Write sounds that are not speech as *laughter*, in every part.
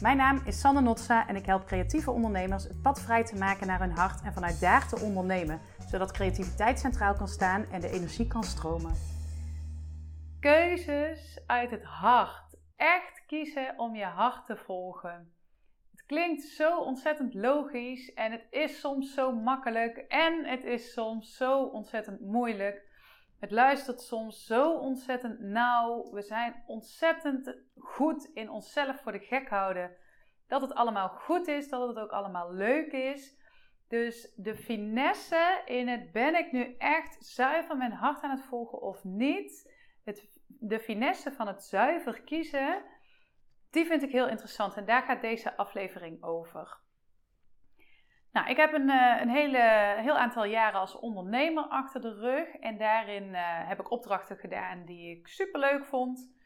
Mijn naam is Sanne Notsa en ik help creatieve ondernemers het pad vrij te maken naar hun hart en vanuit daar te ondernemen, zodat creativiteit centraal kan staan en de energie kan stromen. Keuzes uit het hart. Echt kiezen om je hart te volgen. Het klinkt zo ontzettend logisch en het is soms zo makkelijk en het is soms zo ontzettend moeilijk. Het luistert soms zo ontzettend nauw. We zijn ontzettend goed in onszelf voor de gek houden. Dat het allemaal goed is, dat het ook allemaal leuk is. Dus de finesse in het ben ik nu echt zuiver mijn hart aan het volgen of niet. Het, de finesse van het zuiver kiezen, die vind ik heel interessant. En daar gaat deze aflevering over. Nou, ik heb een, eh, een hele, heel aantal jaren als ondernemer achter de rug. En daarin uh, heb ik opdrachten gedaan die ik super leuk vond.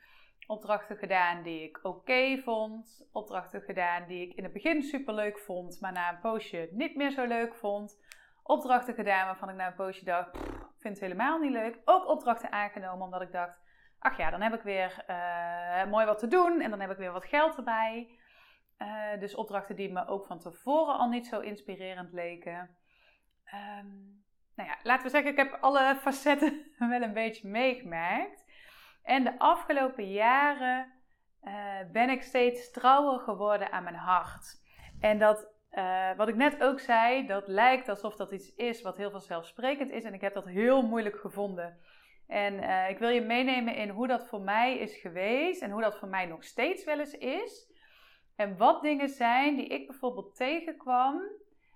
Opdrachten gedaan die ik oké vond. Opdrachten gedaan die ik in het begin super leuk vond, maar na een poosje niet meer zo leuk vond. Opdrachten gedaan waarvan ik na een poosje dacht, vind het helemaal niet leuk. Ook opdrachten aangenomen omdat ik dacht, ach ja, dan heb ik weer uh, mooi wat te doen en dan heb ik weer wat geld erbij. Uh, dus opdrachten die me ook van tevoren al niet zo inspirerend leken. Um, nou ja, laten we zeggen, ik heb alle facetten *laughs* wel een beetje meegemaakt. En de afgelopen jaren uh, ben ik steeds trouwer geworden aan mijn hart. En dat, uh, wat ik net ook zei, dat lijkt alsof dat iets is wat heel vanzelfsprekend is. En ik heb dat heel moeilijk gevonden. En ik wil je meenemen in hoe dat voor mij is geweest en hoe dat voor mij nog steeds wel eens is. En wat dingen zijn die ik bijvoorbeeld tegenkwam,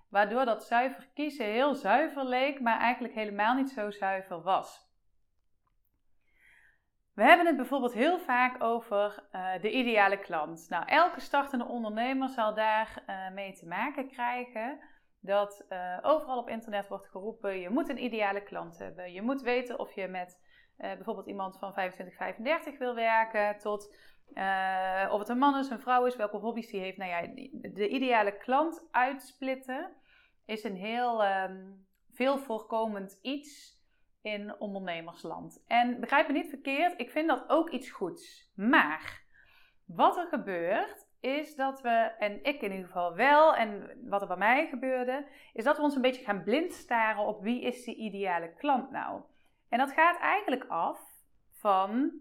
waardoor dat zuiver kiezen heel zuiver leek, maar eigenlijk helemaal niet zo zuiver was. We hebben het bijvoorbeeld heel vaak over uh, de ideale klant. Nou, elke startende ondernemer zal daar uh, mee te maken krijgen dat uh, overal op internet wordt geroepen: je moet een ideale klant hebben. Je moet weten of je met bijvoorbeeld iemand van 25, 35 wil werken, tot uh, of het een man is, een vrouw is, welke hobby's die heeft. Nou ja, de ideale klant uitsplitten is een heel um, veel voorkomend iets in ondernemersland. En begrijp me niet verkeerd, ik vind dat ook iets goeds. Maar wat er gebeurt, is dat we, en ik in ieder geval wel, en wat er bij mij gebeurde, is dat we ons een beetje gaan blind staren op wie is die ideale klant nou. En dat gaat eigenlijk af van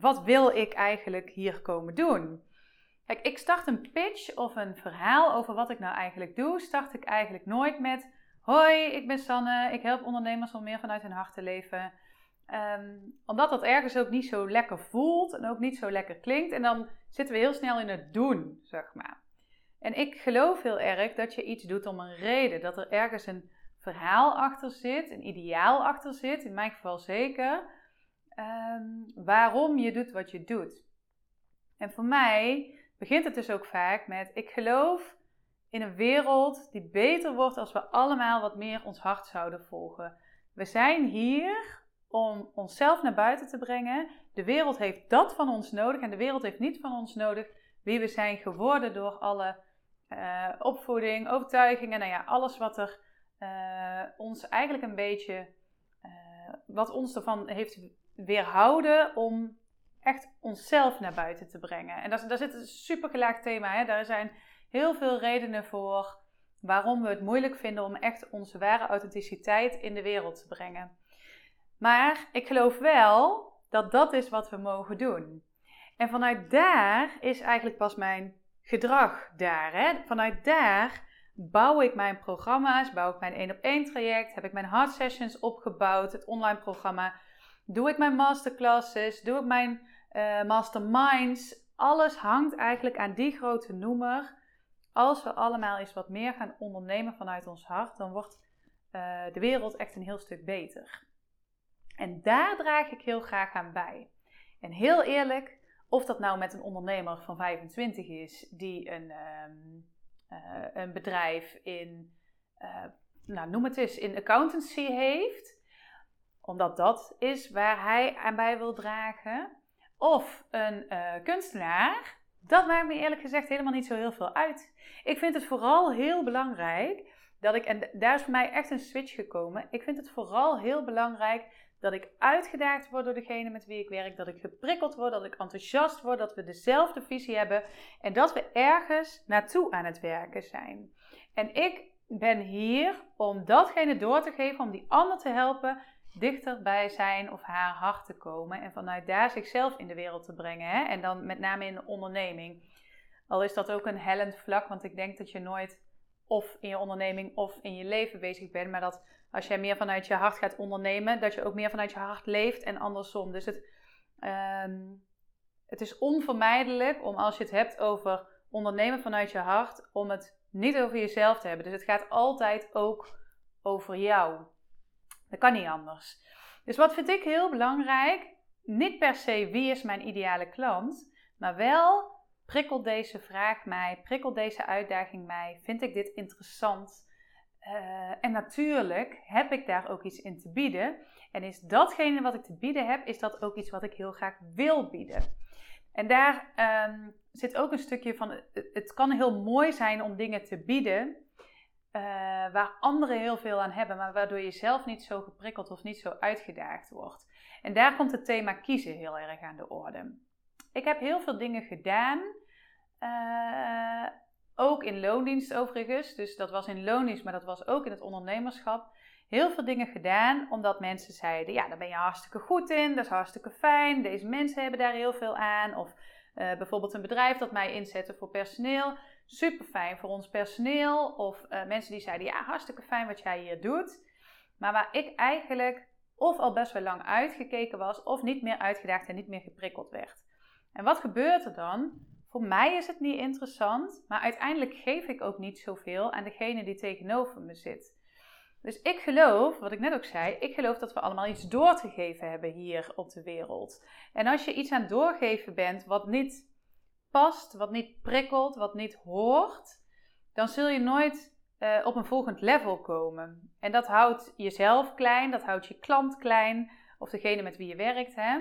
wat wil ik eigenlijk hier komen doen? Kijk, ik start een pitch of een verhaal over wat ik nou eigenlijk doe, start ik eigenlijk nooit met: Hoi, ik ben Sanne, ik help ondernemers om meer vanuit hun hart te leven. Um, omdat dat ergens ook niet zo lekker voelt en ook niet zo lekker klinkt. En dan zitten we heel snel in het doen, zeg maar. En ik geloof heel erg dat je iets doet om een reden. Dat er ergens een verhaal achter zit, een ideaal achter zit, in mijn geval zeker um, waarom je doet wat je doet. En voor mij begint het dus ook vaak met: ik geloof in een wereld die beter wordt als we allemaal wat meer ons hart zouden volgen. We zijn hier om onszelf naar buiten te brengen. De wereld heeft dat van ons nodig en de wereld heeft niet van ons nodig wie we zijn geworden door alle uh, opvoeding, overtuigingen, nou ja, alles wat er uh, ons eigenlijk een beetje, uh, wat ons ervan heeft weerhouden om echt onszelf naar buiten te brengen. En daar, daar zit een super gelaagd thema. Hè? Daar zijn heel veel redenen voor waarom we het moeilijk vinden om echt onze ware authenticiteit in de wereld te brengen. Maar ik geloof wel dat dat is wat we mogen doen. En vanuit daar is eigenlijk pas mijn gedrag daar. Hè? Vanuit daar bouw ik mijn programma's, bouw ik mijn één op één traject, heb ik mijn hard sessions opgebouwd, het online programma Doe ik mijn masterclasses? Doe ik mijn uh, masterminds? Alles hangt eigenlijk aan die grote noemer. Als we allemaal eens wat meer gaan ondernemen vanuit ons hart, dan wordt uh, de wereld echt een heel stuk beter. En daar draag ik heel graag aan bij. En heel eerlijk, of dat nou met een ondernemer van 25 is die een, um, uh, een bedrijf in, nou, noem het eens, in accountancy heeft omdat dat is waar hij aan bij wil dragen. Of een uh, kunstenaar. Dat maakt me eerlijk gezegd helemaal niet zo heel veel uit. Ik vind het vooral heel belangrijk dat ik, en daar is voor mij echt een switch gekomen. Ik vind het vooral heel belangrijk dat ik uitgedaagd word door degene met wie ik werk, dat ik geprikkeld word, dat ik enthousiast word, dat we dezelfde visie hebben en dat we ergens naartoe aan het werken zijn. En ik ben hier om datgene door te geven, om die ander te helpen dichter bij zijn of haar hart te komen en vanuit daar zichzelf in de wereld te brengen. Hè? En dan met name in de onderneming. Al is dat ook een hellend vlak, want ik denk dat je nooit of in je onderneming of in je leven bezig bent, maar dat als jij meer vanuit je hart gaat ondernemen, dat je ook meer vanuit je hart leeft en andersom. Dus het, ehm, het is onvermijdelijk om als je het hebt over ondernemen vanuit je hart, om het niet over jezelf te hebben. Dus het gaat altijd ook over jou. Dat kan niet anders. Dus wat vind ik heel belangrijk? Niet per se wie is mijn ideale klant, maar wel prikkelt deze vraag mij, prikkelt deze uitdaging mij, vind ik dit interessant? Uh, en natuurlijk heb ik daar ook iets in te bieden. En is datgene wat ik te bieden heb, is dat ook iets wat ik heel graag wil bieden. En daar um, zit ook een stukje van, het kan heel mooi zijn om dingen te bieden uh, waar anderen heel veel aan hebben, maar waardoor je zelf niet zo geprikkeld of niet zo uitgedaagd wordt. En daar komt het thema kiezen heel erg aan de orde. Ik heb heel veel dingen gedaan, uh, ook in loondienst overigens. Dus dat was in loondienst, maar dat was ook in het ondernemerschap. Heel veel dingen gedaan omdat mensen zeiden: Ja, daar ben je hartstikke goed in, dat is hartstikke fijn. Deze mensen hebben daar heel veel aan. Of uh, bijvoorbeeld een bedrijf dat mij inzette voor personeel. Super fijn voor ons personeel. Of uh, mensen die zeiden: Ja, hartstikke fijn wat jij hier doet. Maar waar ik eigenlijk of al best wel lang uitgekeken was, of niet meer uitgedaagd en niet meer geprikkeld werd. En wat gebeurt er dan? Voor mij is het niet interessant, maar uiteindelijk geef ik ook niet zoveel aan degene die tegenover me zit. Dus ik geloof, wat ik net ook zei, ik geloof dat we allemaal iets door te geven hebben hier op de wereld. En als je iets aan doorgeven bent wat niet past, wat niet prikkelt, wat niet hoort, dan zul je nooit uh, op een volgend level komen. En dat houdt jezelf klein, dat houdt je klant klein, of degene met wie je werkt. Hè?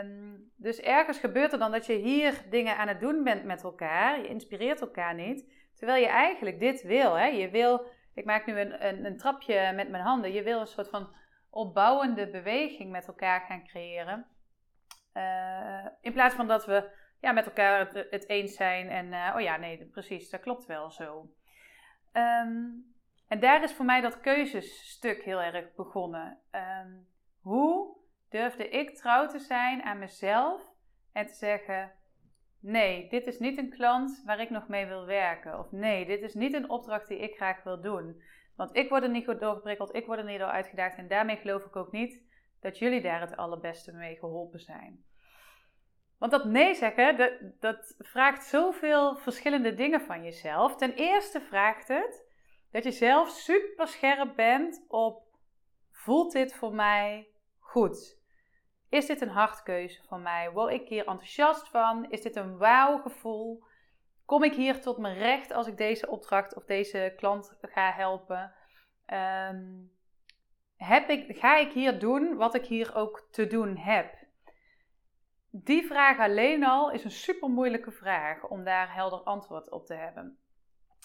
Um, dus ergens gebeurt er dan dat je hier dingen aan het doen bent met elkaar. Je inspireert elkaar niet. Terwijl je eigenlijk dit wil. Hè? Je wil, ik maak nu een, een, een trapje met mijn handen. Je wil een soort van opbouwende beweging met elkaar gaan creëren. Uh, in plaats van dat we ja, met elkaar het, eens zijn en uh, oh ja, nee, precies, dat klopt wel zo. Um, en daar is voor mij dat keuzesstuk heel erg begonnen. Um, hoe durfde ik trouw te zijn aan mezelf en te zeggen: nee, dit is niet een klant waar ik nog mee wil werken. Of nee, dit is niet een opdracht die ik graag wil doen. Want ik word er niet goed doorgeprikkeld, ik word er niet door uitgedaagd en daarmee geloof ik ook niet dat jullie daar het allerbeste mee geholpen zijn. Want dat nee zeggen, dat, dat vraagt zoveel verschillende dingen van jezelf. Ten eerste vraagt het dat je zelf super scherp bent op: voelt dit voor mij goed? Is dit een hartkeuze van mij? Word ik hier enthousiast van? Is dit een wauw-gevoel? Kom ik hier tot mijn recht als ik deze opdracht of deze klant ga helpen? Um, heb ik, ga ik hier doen wat ik hier ook te doen heb? Die vraag alleen al is een super moeilijke vraag om daar helder antwoord op te hebben.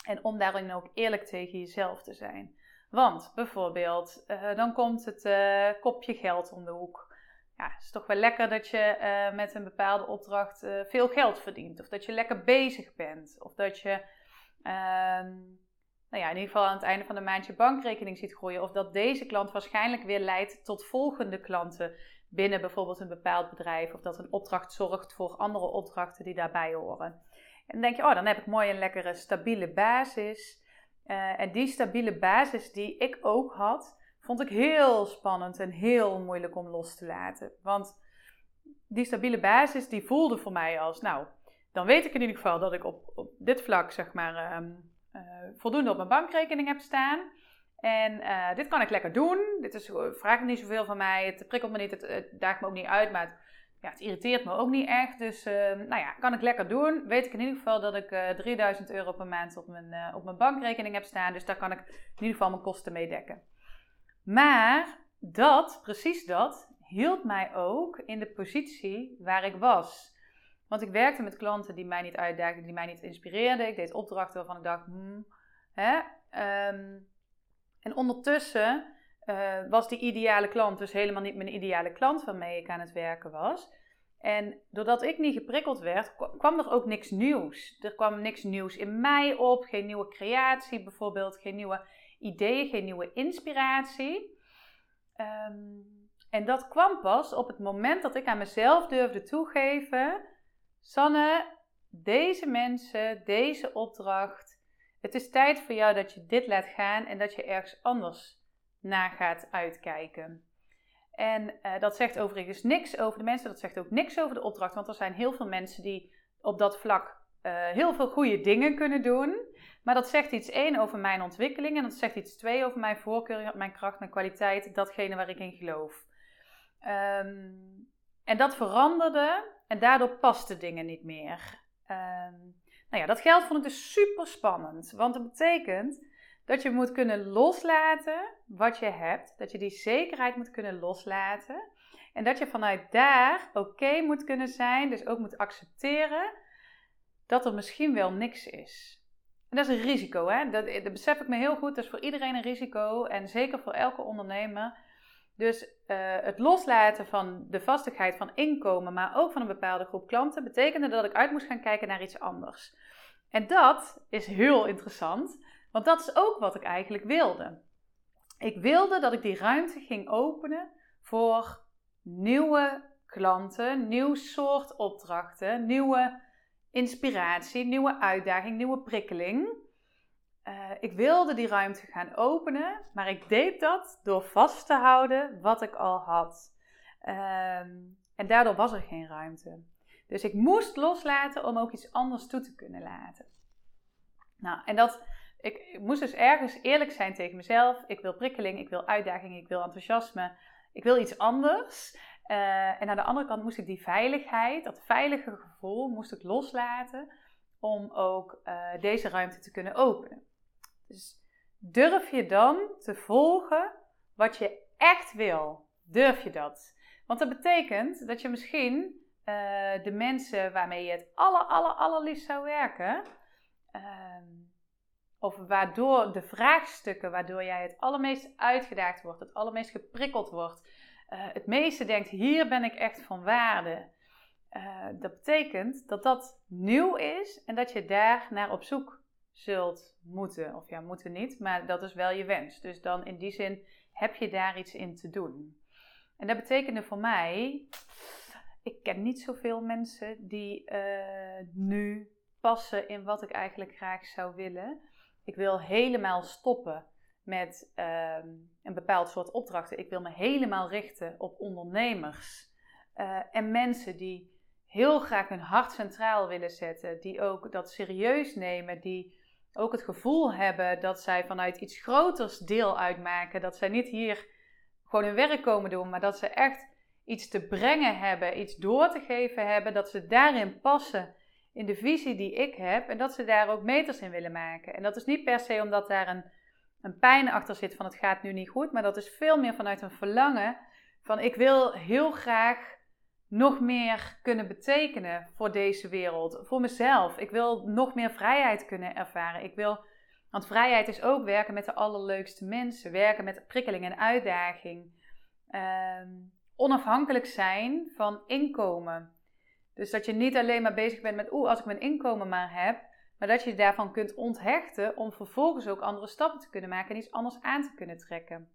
En om daarin ook eerlijk tegen jezelf te zijn. Want bijvoorbeeld, uh, dan komt het uh, kopje geld om de hoek ja, het is toch wel lekker dat je uh, met een bepaalde opdracht veel geld verdient. Of dat je lekker bezig bent. Of dat je uh, nou ja, in ieder geval aan het einde van de maand je bankrekening ziet groeien. Of dat deze klant waarschijnlijk weer leidt tot volgende klanten binnen bijvoorbeeld een bepaald bedrijf. Of dat een opdracht zorgt voor andere opdrachten die daarbij horen. En dan denk je, oh, dan heb ik mooi een lekkere stabiele basis. Uh, en die stabiele basis die ik ook had, vond ik heel spannend en heel moeilijk om los te laten. Want die stabiele basis, die voelde voor mij als, nou, dan weet ik in ieder geval dat ik op, op dit vlak, zeg maar, um, uh, voldoende op mijn bankrekening heb staan. En uh, dit kan ik lekker doen. Dit is, vraagt niet zoveel van mij. Het prikkelt me niet, het, het daagt me ook niet uit, maar het, ja, het irriteert me ook niet echt. Dus uh, nou ja, kan ik lekker doen. Weet ik in ieder geval dat ik uh, 3000 euro per maand op mijn, op mijn bankrekening heb staan. Dus daar kan ik in ieder geval mijn kosten mee dekken. Maar dat, precies dat, hield mij ook in de positie waar ik was. Want ik werkte met klanten die mij niet uitdaagden, die mij niet inspireerden. Ik deed opdrachten waarvan ik dacht, hmm, hè. Um, en ondertussen eh, was die ideale klant dus helemaal niet mijn ideale klant waarmee ik aan het werken was. En doordat ik niet geprikkeld werd, kwam er ook niks nieuws. Er kwam niks nieuws in mij op, geen nieuwe creatie bijvoorbeeld, geen nieuwe ideeën, geen nieuwe inspiratie. Ehm, en dat kwam pas op het moment dat ik aan mezelf durfde toegeven: Sanne, deze mensen, deze opdracht, het is tijd voor jou dat je dit laat gaan en dat je ergens anders naar gaat uitkijken. En uh, dat zegt overigens niks over de mensen, dat zegt ook niks over de opdracht, want er zijn heel veel mensen die op dat vlak uh, heel veel goede dingen kunnen doen. Maar dat zegt iets één over mijn ontwikkeling en dat zegt iets twee over mijn voorkeur, mijn kracht, mijn kwaliteit, datgene waar ik in geloof. Um, en dat veranderde en daardoor pasten dingen niet meer. Um, nou ja, dat geld vond ik dus super spannend, want dat betekent dat je moet kunnen loslaten wat je hebt. Dat je die zekerheid moet kunnen loslaten. En dat je vanuit daar oké moet kunnen zijn. Dus ook moet accepteren dat er misschien wel niks is. En dat is een risico, hè? Dat, dat besef ik me heel goed. Dat is voor iedereen een risico. En zeker voor elke ondernemer. Dus uh, het loslaten van de vastigheid van inkomen, maar ook van een bepaalde groep klanten, betekende dat ik uit moest gaan kijken naar iets anders. En dat is heel interessant, want dat is ook wat ik eigenlijk wilde. Ik wilde dat ik die ruimte ging openen voor nieuwe klanten, nieuw soort opdrachten, nieuwe inspiratie, nieuwe uitdaging, nieuwe prikkeling. Uh, ik wilde die ruimte gaan openen, maar ik deed dat door vast te houden wat ik al had. Uh, en daardoor was er geen ruimte. Dus ik moest loslaten om ook iets anders toe te kunnen laten. Nou, en dat, ik, moest dus ergens eerlijk zijn tegen mezelf. Ik wil prikkeling, ik wil uitdaging, ik wil enthousiasme. Ik wil iets anders. Uh, en aan de andere kant moest ik die veiligheid, dat veilige gevoel, moest ik loslaten om ook uh, deze ruimte te kunnen openen. Dus durf je dan te volgen wat je echt wil? Durf je dat? Want dat betekent dat je misschien uh, de mensen waarmee je het aller, aller, allerliefst zou werken, uh, of waardoor de vraagstukken waardoor jij het allermeest uitgedaagd wordt, het allermeest geprikkeld wordt, uh, het meeste denkt: hier ben ik echt van waarde. Uh, dat betekent dat dat nieuw is en dat je daar naar op zoek zult moeten. Of ja, moeten niet, maar dat is wel je wens. Dus dan in die zin heb je daar iets in te doen. En dat betekende voor mij, ik ken niet zoveel mensen die uh, nu passen in wat ik eigenlijk graag zou willen. Ik wil helemaal stoppen met uh, een bepaald soort opdrachten. Ik wil me helemaal richten op ondernemers uh, en mensen die heel graag hun hart centraal willen zetten, die ook dat serieus nemen, die ook het gevoel hebben dat zij vanuit iets groters deel uitmaken. Dat zij niet hier gewoon hun werk komen doen, maar dat ze echt iets te brengen hebben, iets door te geven hebben, dat ze daarin passen in de visie die ik heb en dat ze daar ook meters in willen maken. En dat is niet per se omdat daar een, een pijn achter zit van het gaat nu niet goed, maar dat is veel meer vanuit een verlangen van ik wil heel graag nog meer kunnen betekenen voor deze wereld, voor mezelf. Ik wil nog meer vrijheid kunnen ervaren. Ik wil, want vrijheid is ook werken met de allerleukste mensen, werken met prikkeling en uitdaging. Ehm, onafhankelijk zijn van inkomen. Dus dat je niet alleen maar bezig bent met, oeh, als ik mijn inkomen maar heb, maar dat je daarvan kunt onthechten om vervolgens ook andere stappen te kunnen maken en iets anders aan te kunnen trekken.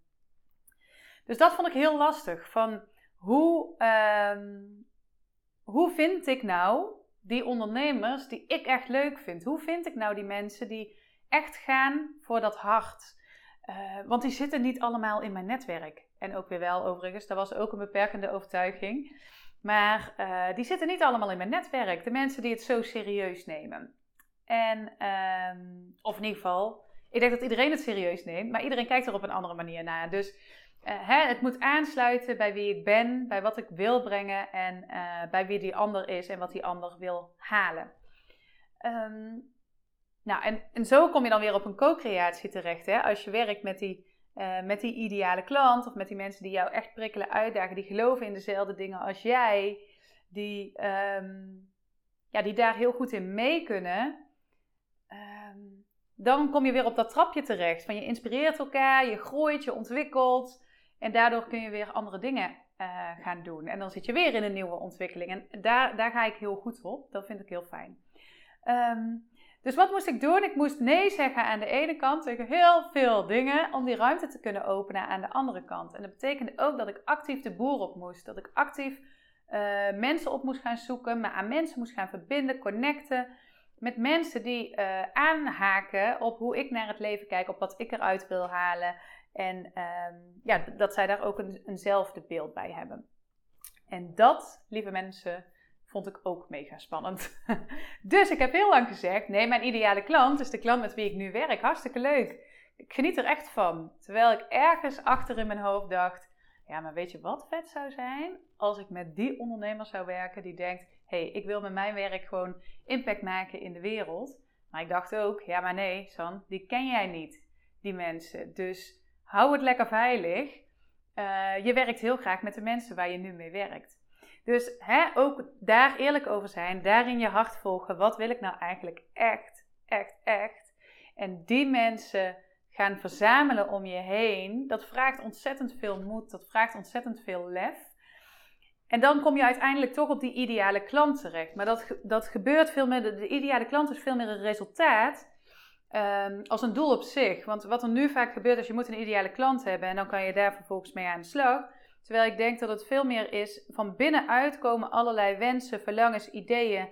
Dus dat vond ik heel lastig. Van hoe, uh, hoe vind ik nou die ondernemers die ik echt leuk vind? Hoe vind ik nou die mensen die echt gaan voor dat hart? Uh, want die zitten niet allemaal in mijn netwerk. En ook weer wel overigens, dat was ook een beperkende overtuiging. Maar uh, die zitten niet allemaal in mijn netwerk. De mensen die het zo serieus nemen. En, uh, of in ieder geval, ik denk dat iedereen het serieus neemt, maar iedereen kijkt er op een andere manier naar. Dus hè, het moet aansluiten bij wie ik ben, bij wat ik wil brengen en uh, bij wie die ander is en wat die ander wil halen. Um, nou, en, en zo kom je dan weer op een co-creatie terecht. Hè? Als je werkt met die uh, met die ideale klant of met die mensen die jou echt prikkelen, uitdagen, die geloven in dezelfde dingen als jij, die, um, ja, die daar heel goed in mee kunnen, um, dan kom je weer op dat trapje terecht. Van je inspireert elkaar, je groeit, je ontwikkelt. En daardoor kun je weer andere dingen uh, gaan doen. En dan zit je weer in een nieuwe ontwikkeling. En daar, daar ga ik heel goed op. Dat vind ik heel fijn. Um, dus wat moest ik doen? Ik moest nee zeggen aan de ene kant tegen heel veel dingen om die ruimte te kunnen openen aan de andere kant. En dat betekende ook dat ik actief de boer op moest. Dat ik actief uh, mensen op moest gaan zoeken, me aan mensen moest gaan verbinden, connecten. Met mensen die uh, aanhaken op hoe ik naar het leven kijk, op wat ik eruit wil halen. En um, ja, dat zij daar ook een, eenzelfde beeld bij hebben. En dat, lieve mensen, vond ik ook mega spannend. *laughs* dus ik heb heel lang gezegd: nee, mijn ideale klant is de klant met wie ik nu werk. Hartstikke leuk. Ik geniet er echt van. Terwijl ik ergens achter in mijn hoofd dacht: ja, maar weet je wat vet zou zijn? Als ik met die ondernemer zou werken die denkt: hé, hey, ik wil met mijn werk gewoon impact maken in de wereld. Maar ik dacht ook: ja, maar nee, San, die ken jij niet, die mensen. Dus hou het lekker veilig. Uh, je werkt heel graag met de mensen waar je nu mee werkt. Dus hè, ook daar eerlijk over zijn, daarin je hart volgen. Wat wil ik nou eigenlijk echt, echt, echt? En die mensen gaan verzamelen om je heen, dat vraagt ontzettend veel moed, dat vraagt ontzettend veel lef. En dan kom je uiteindelijk toch op die ideale klant terecht. Maar dat, dat gebeurt veel meer, de, ideale klant is veel meer een resultaat um, als een doel op zich. Want wat er nu vaak gebeurt is, je moet een ideale klant hebben en dan kan je daar vervolgens mee aan de slag. Terwijl ik denk dat het veel meer is van binnenuit komen allerlei wensen, verlangens, ideeën,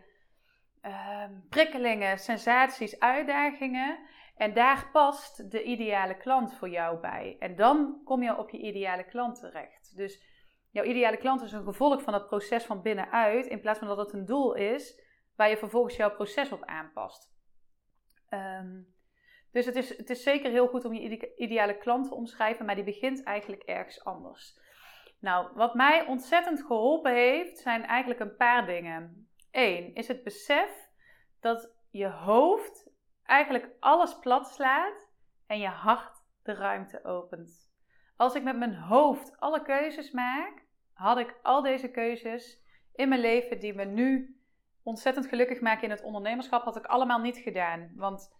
ehm, prikkelingen, sensaties, uitdagingen. En daar past de ideale klant voor jou bij. En dan kom je op je ideale klant terecht. Dus jouw ideale klant is een gevolg van het proces van binnenuit, in plaats van dat het een doel is waar je vervolgens jouw proces op aanpast. Um, dus het is, het is zeker heel goed om je ideale klant te omschrijven, maar die begint eigenlijk ergens anders. Nou, wat mij ontzettend geholpen heeft, zijn eigenlijk een paar dingen. Eén is het besef dat je hoofd eigenlijk alles plat slaat en je hart de ruimte opent. Als ik met mijn hoofd alle keuzes maak, had ik al deze keuzes in mijn leven die me nu ontzettend gelukkig maken in het ondernemerschap, had ik allemaal niet gedaan. Want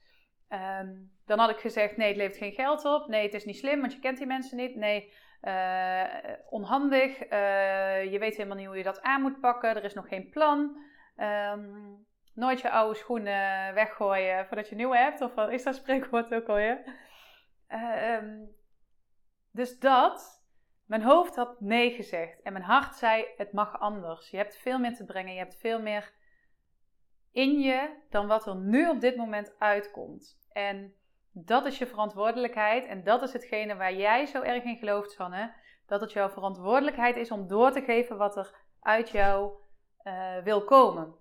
um, dan had ik gezegd: nee, het levert geen geld op. Nee, het is niet slim, want je kent die mensen niet. Nee, uh, onhandig. Uh, je weet helemaal niet hoe je dat aan moet pakken. Er is nog geen plan. Um, nooit je oude schoenen weggooien voordat je nieuwe hebt. Of is dat spreekwoord ook alweer? Um, dus dat. Mijn hoofd had nee gezegd. En mijn hart zei: het mag anders. Je hebt veel meer te brengen. Je hebt veel meer in je dan wat er nu op dit moment uitkomt. En dat is je verantwoordelijkheid en dat is hetgene waar jij zo erg in gelooft, Sanne. Dat het jouw verantwoordelijkheid is om door te geven wat er uit jou uh, wil komen.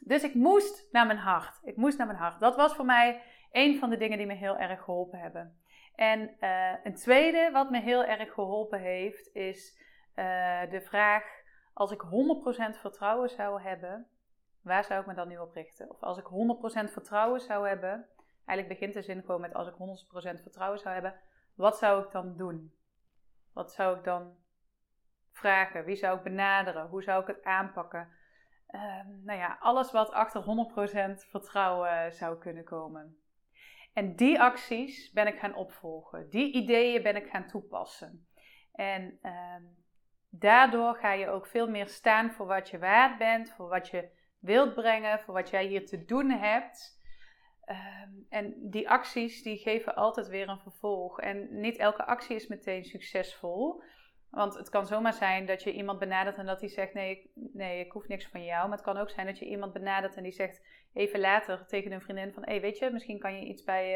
Dus ik moest naar mijn hart. Ik moest naar mijn hart. Dat was voor mij een van de dingen die me heel erg geholpen hebben. En uh, een tweede wat me heel erg geholpen heeft, is uh, de vraag: als ik 100% vertrouwen zou hebben, waar zou ik me dan nu op richten? Of als ik 100% vertrouwen zou hebben, Eigenlijk begint de zin gewoon met als ik 100% vertrouwen zou hebben, wat zou ik dan doen? Wat zou ik dan vragen? Wie zou ik benaderen? Hoe zou ik het aanpakken? Um, nou ja, alles wat achter 100% vertrouwen zou kunnen komen. En die acties ben ik gaan opvolgen. Die ideeën ben ik gaan toepassen. En um, daardoor ga je ook veel meer staan voor wat je waard bent, voor wat je wilt brengen, voor wat jij hier te doen hebt. Ehm, en die acties die geven altijd weer een vervolg. En niet elke actie is meteen succesvol. Want het kan zomaar zijn dat je iemand benadert en dat hij zegt: nee ik, nee, ik hoef niks van jou. Maar het kan ook zijn dat je iemand benadert en die zegt even later tegen een vriendin: van, hé, hey, weet je, misschien kan je iets bij,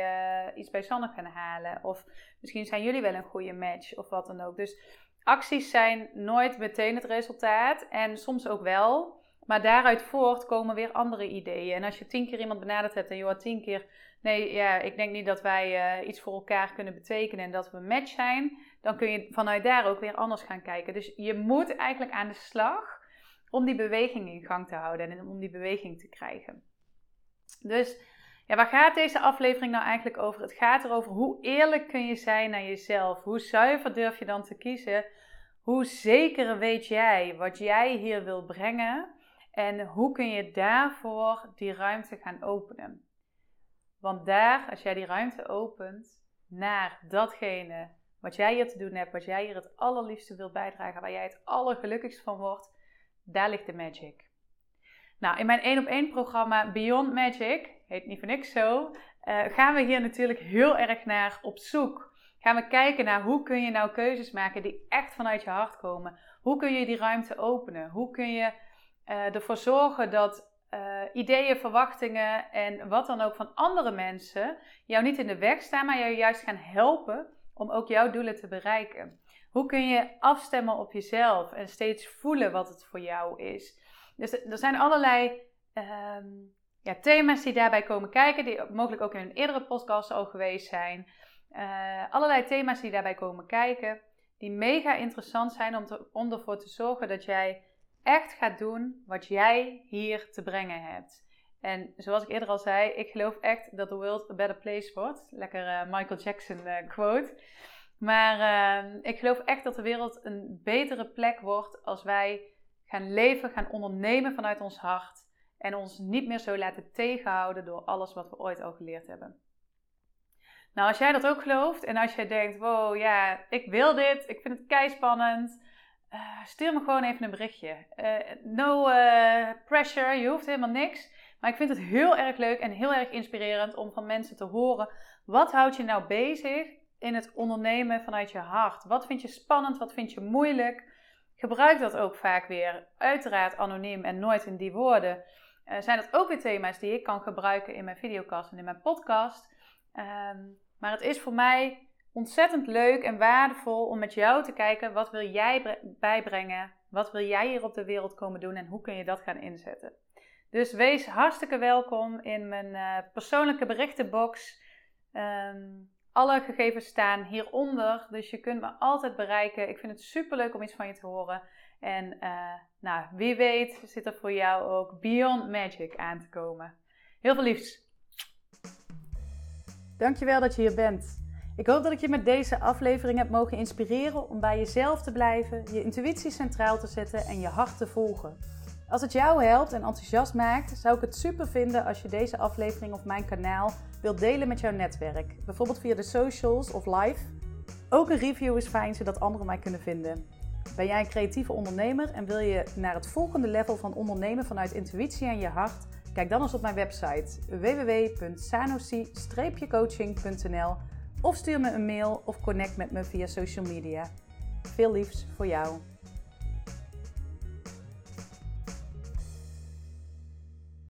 uh, iets bij Sanne gaan halen. Of misschien zijn jullie wel een goede match of wat dan ook. Dus acties zijn nooit meteen het resultaat en soms ook wel. Maar daaruit voort komen weer andere ideeën. En als je tien keer iemand benaderd hebt en je hoort tien keer... Nee, ja, ik denk niet dat wij uh, iets voor elkaar kunnen betekenen en dat we match zijn. Dan kun je vanuit daar ook weer anders gaan kijken. Dus je moet eigenlijk aan de slag om die beweging in gang te houden en om die beweging te krijgen. Dus ja, waar gaat deze aflevering nou eigenlijk over? Het gaat erover hoe eerlijk kun je zijn naar jezelf? Hoe zuiver durf je dan te kiezen? Hoe zeker weet jij wat jij hier wil brengen? En hoe kun je daarvoor die ruimte gaan openen? Want daar, als jij die ruimte opent naar datgene wat jij hier te doen hebt, wat jij hier het allerliefste wilt bijdragen, waar jij het allergelukkigst van wordt, daar ligt de magic. Nou, in mijn 1 op 1 programma Beyond Magic, heet niet voor niks zo, uh, gaan we hier natuurlijk heel erg naar op zoek. Gaan we kijken naar hoe kun je nou keuzes maken die echt vanuit je hart komen. Hoe kun je die ruimte openen? Hoe kun je uh, ervoor zorgen dat uh, ideeën, verwachtingen en wat dan ook van andere mensen jou niet in de weg staan, maar jou juist gaan helpen om ook jouw doelen te bereiken? Hoe kun je afstemmen op jezelf en steeds voelen wat het voor jou is? Dus er zijn allerlei um, ja, thema's die daarbij komen kijken, die mogelijk ook in een eerdere podcast al geweest zijn. Uh, allerlei thema's die daarbij komen kijken, die mega interessant zijn om, te, om ervoor te zorgen dat jij echt gaat doen wat jij hier te brengen hebt. En zoals ik eerder al zei, ik geloof echt dat de world a better place wordt. Lekker uh, Michael Jackson uh, quote. Maar uh, ik geloof echt dat de wereld een betere plek wordt als wij gaan leven, gaan ondernemen vanuit ons hart. En ons niet meer zo laten tegenhouden door alles wat we ooit al geleerd hebben. Nou, als jij dat ook gelooft en als jij denkt, wow, ja, ik wil dit, ik vind het kei spannend, uh, stuur me gewoon even een berichtje. Uh, no uh, pressure, je hoeft helemaal niks. Maar ik vind het heel erg leuk en heel erg inspirerend om van mensen te horen, wat houdt je nou bezig in het ondernemen vanuit je hart? Wat vind je spannend, wat vind je moeilijk? Gebruik dat ook vaak weer, uiteraard anoniem en nooit in die woorden. zijn dat ook weer thema's die ik kan gebruiken in mijn videocast en in mijn podcast. Ehm, maar het is voor mij ontzettend leuk en waardevol om met jou te kijken wat wil jij bijbrengen, wat wil jij hier op de wereld komen doen en hoe kun je dat gaan inzetten. Dus wees hartstikke welkom in mijn uh, persoonlijke berichtenbox. Um, alle gegevens staan hieronder, dus je kunt me altijd bereiken. Ik vind het super leuk om iets van je te horen. En uh, nou, wie weet zit er voor jou ook Beyond Magic aan te komen. Heel veel liefs. Dankjewel dat je hier bent. Ik hoop dat ik je met deze aflevering heb mogen inspireren om bij jezelf te blijven, je intuïtie centraal te zetten en je hart te volgen. Als het jou helpt en enthousiast maakt, zou ik het super vinden als je deze aflevering op mijn kanaal wilt delen met jouw netwerk. Bijvoorbeeld via de socials of live. Ook een review is fijn zodat anderen mij kunnen vinden. Ben jij een creatieve ondernemer en wil je naar het volgende level van ondernemen vanuit intuïtie en je hart? Kijk dan eens op mijn website www.sanosi-coaching.nl of stuur me een mail of connect met me via social media. Veel liefs voor jou.